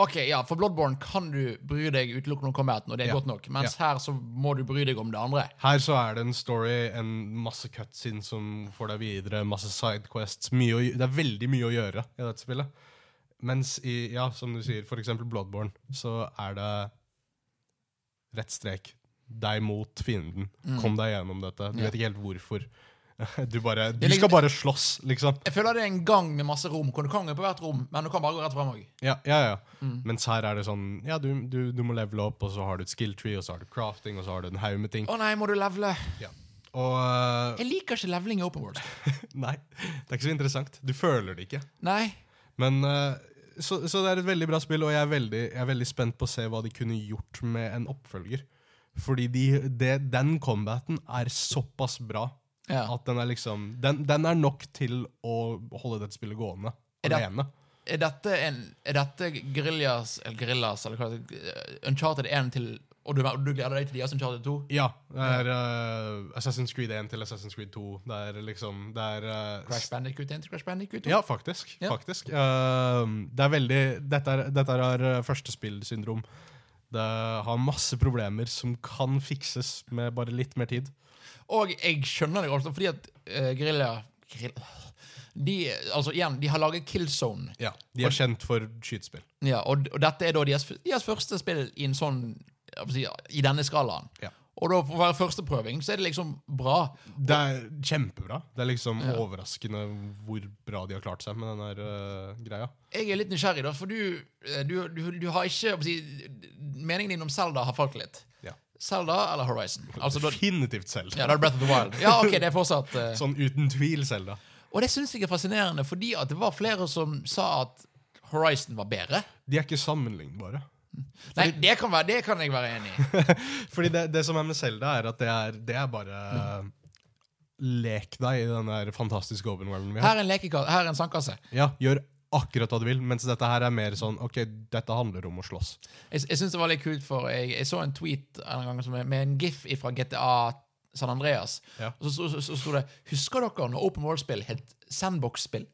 Ok, ja, For Bloodborne kan du bry deg utelukkende om combaten, og det er Ja. godt nok. Mens her så må du bry deg om det andre. Her så er det en story, en masse cutscenes som får deg videre, masse sidequests. Å, det er veldig mye å gjøre i dette spillet. Mens i, ja, som du sier, for eksempel Bloodborne, så er det rett strek. Deg mot fienden. Kom deg gjennom dette. Du Mm. Ja. vet ikke helt hvorfor. Du, bare, du skal bare slåss, liksom. Jeg føler det er en gang med masse rom. Du kan gå på hvert rom, men du kan bare gå rett frem òg. Ja, ja, ja. Mm. Mens her er det sånn Ja, du, du, du må levele opp, og så har du et skill tree, og så har du crafting, og så har du en haug med ting. Å nei, må du levele? Ja. Og uh, Jeg liker ikke leveling i Open World. Nei, det er ikke så interessant. Du føler det ikke. Nei. Men uh, så, så det er et veldig bra spill, og jeg er veldig, jeg er veldig spent på å se hva de kunne gjort med en oppfølger. Fordi de, det, den combaten er såpass bra Ja. at den er liksom den, den er nok til å holde dette spillet gående Er det- alene. Er dette, en, er dette Grillas, eller Grillas, eller hva det er, Uncharted 1 til Og du, du gleder deg til de Uncharted 2? Ja. Det er uh, Assassin's Creed 1 til Assassin's Creed 2. Det er liksom Det er uh, Crash Bandicoot 1 til Crash Bandicoot 2? Ja, faktisk. Ja. faktisk. Uh, det er veldig Dette er, dette er førstespillsyndrom. Det har masse problemer som kan fikses med bare litt mer tid. Og jeg skjønner det også, fordi at uh, Guerrilla de, altså igjen, de har laget Killzone. Ja, De er kjent for skytespill. Ja, og, og dette er da deres, deres første spill i en sånn I denne skalaen. Ja. Og da for å være førsteprøving, så er det liksom bra. Det er kjempebra. Det er liksom Ja. overraskende hvor bra de har klart seg med den der uh, greia. Jeg er litt nysgjerrig, da, for du, eh, du, du, du har ikke si, Meningen din om Zelda har falt litt. Ja. Zelda eller Horizon? Altså, da, Definitivt Zelda. ja, da er Breath of the Wild. Ja, ok, det er fortsatt Uh... Sånn uten tvil Zelda. Og det syns jeg er fascinerende, fordi at det var flere som sa at Horizon var bedre. De er ikke sammenlignbare. Nei, det kan, være, det kan jeg være enig i. Fordi det, det som er med Zelda, er at det er, det er bare Lek deg i den der fantastiske open worlden vi har. Her er en lekekasse, her er en sandkasse. Ja, gjør akkurat hva du vil, mens dette her er mer sånn Ok, dette handler om å slåss. Jeg, jeg synes det var litt kult, for jeg, jeg så en tweet en gang som er, med en gif fra GTA San Andreas. Ja. Og så sto så, så, sto det Husker dere når Open World-spill het Sandbox-spill?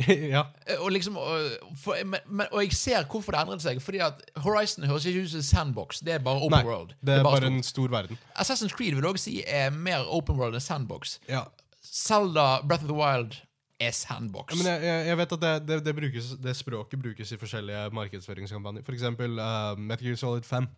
ja. Og, liksom, og, for, men, men, og jeg ser hvorfor det endret seg. Fordi at Horizon høres ikke ut som Sandbox. Det er bare Open Nei, World. det er bare bare en stor verden. Assassin's Creed vil også si er mer Open World enn Sandbox. Ja. Zelda, Breath of the Wild Sandbox. Ja, jeg, jeg, vet at det, det, det, brukes, det språket brukes i forskjellige markedsføringskampanjer. For eksempel uh, Metal Gear Solid 5.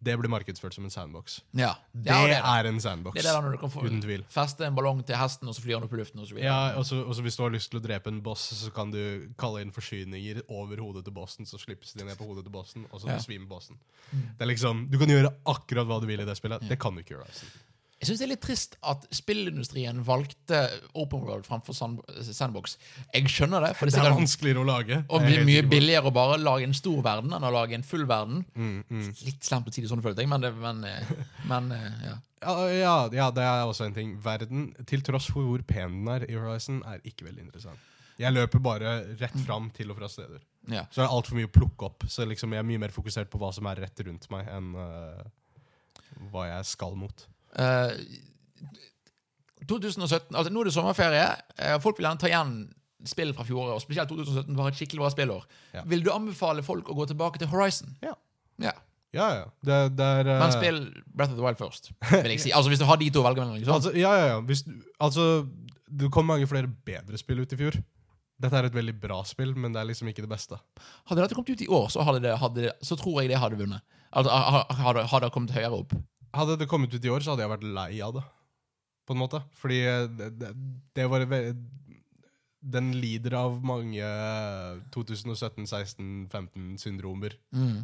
Det blir markedsført som en sandbox. ja. Det, ja, er en sandbox. det er der når du kan få Uten tvil. feste en ballong til hesten, og så flyr han opp i luften. Og så. Ja, og så og så Hvis du har lyst til å drepe en boss, så kan du kalle inn forsyninger over hodet til bossen, så slippes de ned på hodet til bossen, og så Ja. besvimer bossen. Det er liksom, Du kan gjøre akkurat hva du vil i det spillet. Det kan du ikke gjøre. Altså. Jeg syns det er litt trist at spillindustrien valgte Open World framfor Sandbox. Jeg skjønner det, for det Det er er vanskeligere å lage. og er blir mye billigere å bare lage en stor verden enn å lage en full verden. Mm, Litt slemt å si det sånn, følte jeg, men, det, men, eh, men eh, ja. Ja, ja, det er også en ting. Verden, til tross for hvor pen den er i Horizon, er ikke veldig interessant. Jeg løper bare rett fram til og fra steder. ja. Så er det altfor mye å plukke opp. Så liksom jeg er mye mer fokusert på hva som er rett rundt meg, enn uh, hva jeg skal mot. Eh, 2017, altså Nå er det sommerferie. eh, Folk vil gjerne ta igjen spill fra fjoråret, og spesielt 2017 var et skikkelig bra spillår. Ja. Vil du anbefale folk å gå tilbake til Horizon? Ja. Ja. Ja, ja. Det, det er uh... Men spill Breath of the Wild først, vil jeg si. Altså Hvis du har de to å velge mellom. Liksom. Altså, ja, ja, ja. Hvis, du- altså, det kom mange flere bedre spill ut i fjor. Dette er et veldig bra spill, men det er liksom ikke det beste. Hadde dette kommet ut i år, så, hadde det, hadde, så tror jeg det hadde vunnet. Altså, ha- ha- hadde, hadde kommet høyere opp. Hadde det kommet ut i år, så hadde jeg vært lei av det. På en måte. Fordi eh, det, det, var Den lider av mange 2017-16-15-syndromer.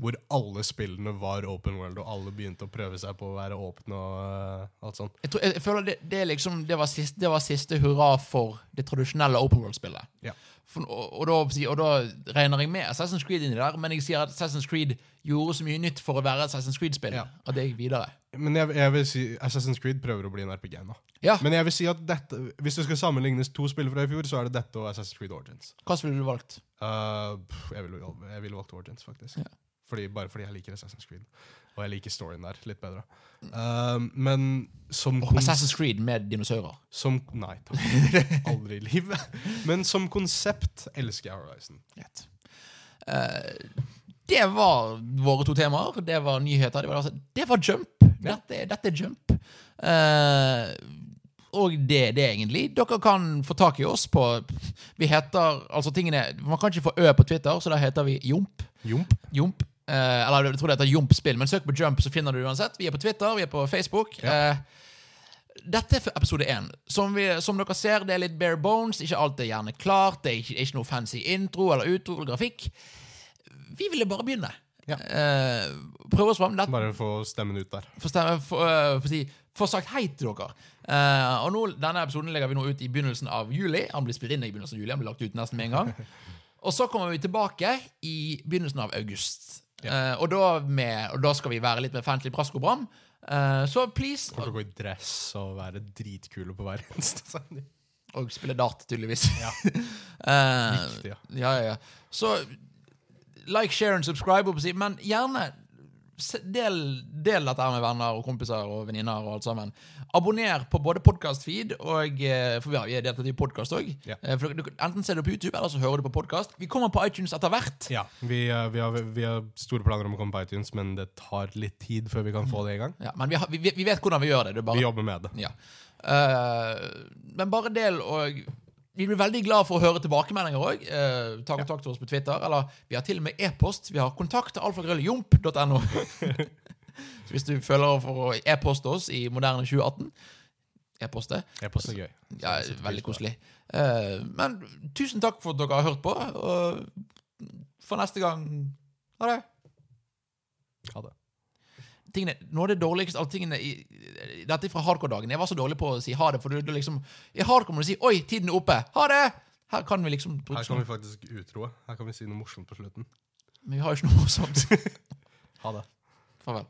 Hvor alle spillene var open world, og alle begynte å prøve seg på å være åpne og eh, alt sånt. Jeg, tror, jeg, jeg føler det, det, liksom, det, var siste, det var siste hurra for det tradisjonelle open world-spillet. Ja. For, og, og, da, og da regner jeg med Assassin's Creed inni der, men jeg sier at Assassin's Creed gjorde så mye nytt for å være Assassin's Creed-spill Ja. at det gikk videre. Men jeg, jeg vil si Assassin's Creed prøver å bli en RPG nå. Ja, Men jeg vil si at dette, hvis det skal sammenlignes to spill fra i fjor, så er det dette og Assassin's Creed Origins. Hva ville du valgt? Uh, jeg ville vil valgt Origins, faktisk. Ja. Fordi, bare fordi jeg liker Assassin's Creed. Og jeg liker storyen der litt bedre. Uh, men som, Oh, Assassin's Creed med dinosaurer. som Nei takk. Aldri i livet. Men som konsept elsker jeg Horizon. Greit. Uh, det var våre to temaer. Det var nyheter. Det var, altså, det var jump. Dette, er- dette er jump. Uh, og det er det, egentlig. Dere kan få tak i oss på Vi heter altså tingene Man kan ikke få Ø på Twitter, så da heter vi Jomp. Jomp. Jomp. Eh, eller jeg tror det heter Jomp-spill, men søk på Jump, så finner du det uansett. Vi er på Twitter, vi er på Facebook. Eh, dette er episode én. Som, vi, som dere ser, det er litt bare bones. Ikke alt er gjerne klart. Det er ikke, ikke noe fancy intro eller utro eller grafikk. Vi ville bare begynne. Ja. Uh, prøve oss fram. Bare få stemmen ut der. få stemme- få, øh, si, få sagt hei til dere. Uh, og nå, Denne episoden legger vi nå ut i begynnelsen av juli. Han blir spilt inn i begynnelsen av juli, han blir lagt ut nesten med en gang. Og så kommer vi tilbake i begynnelsen av august. Eh, og, da med, og da skal vi være litt mer fancy braskobram. bram. Eh, så please Folk kan gå i dress og være dritkule på hver eneste sending. Og spille dart, tydeligvis. Ja. uh, Viktig, ja. ja, ja. Så like, share and subscribe, men gjerne del, del dette her med venner og kompiser og venninner og alt sammen. Abonner på både podcast-feed og eh, For vi har har delt i podkast òg. Ja. Enten ser du på YouTube, eller så hører du på podkast. Vi kommer på iTunes etter hvert. Ja, vi, eh, vi, har, vi har store planer om å komme på iTunes, men det tar litt tid før vi kan få det i gang. Ja, men vi, har, vi, vet hvordan vi gjør det. det bare, Vi jobber med det. Ja. Uh, men bare del og Vi blir veldig glad for å høre tilbakemeldinger òg. ta kontakt med oss på Twitter. Eller vi har til og med e-post. Vi har kontakt alfagrølljomp.no. Så hvis du føler for å e-poste oss i moderne 2018 E-poste. E-post er gøy. Ja, veldig koselig. Eh, men tusen takk for at dere har hørt på. Og for neste gang Ha det. Ha det. Tingene, Noe av det dårligste av tingene i, Dette fra hardcore-dagen. Jeg var så dårlig på å si ha det. For du, du liksom, I hardcore må du si 'oi, tiden er oppe'. Ha det! Her kan vi liksom Her kan vi faktisk utroe. Her kan vi si noe morsomt på slutten. Men vi har jo ikke noe morsomt. Ha det. Farvel.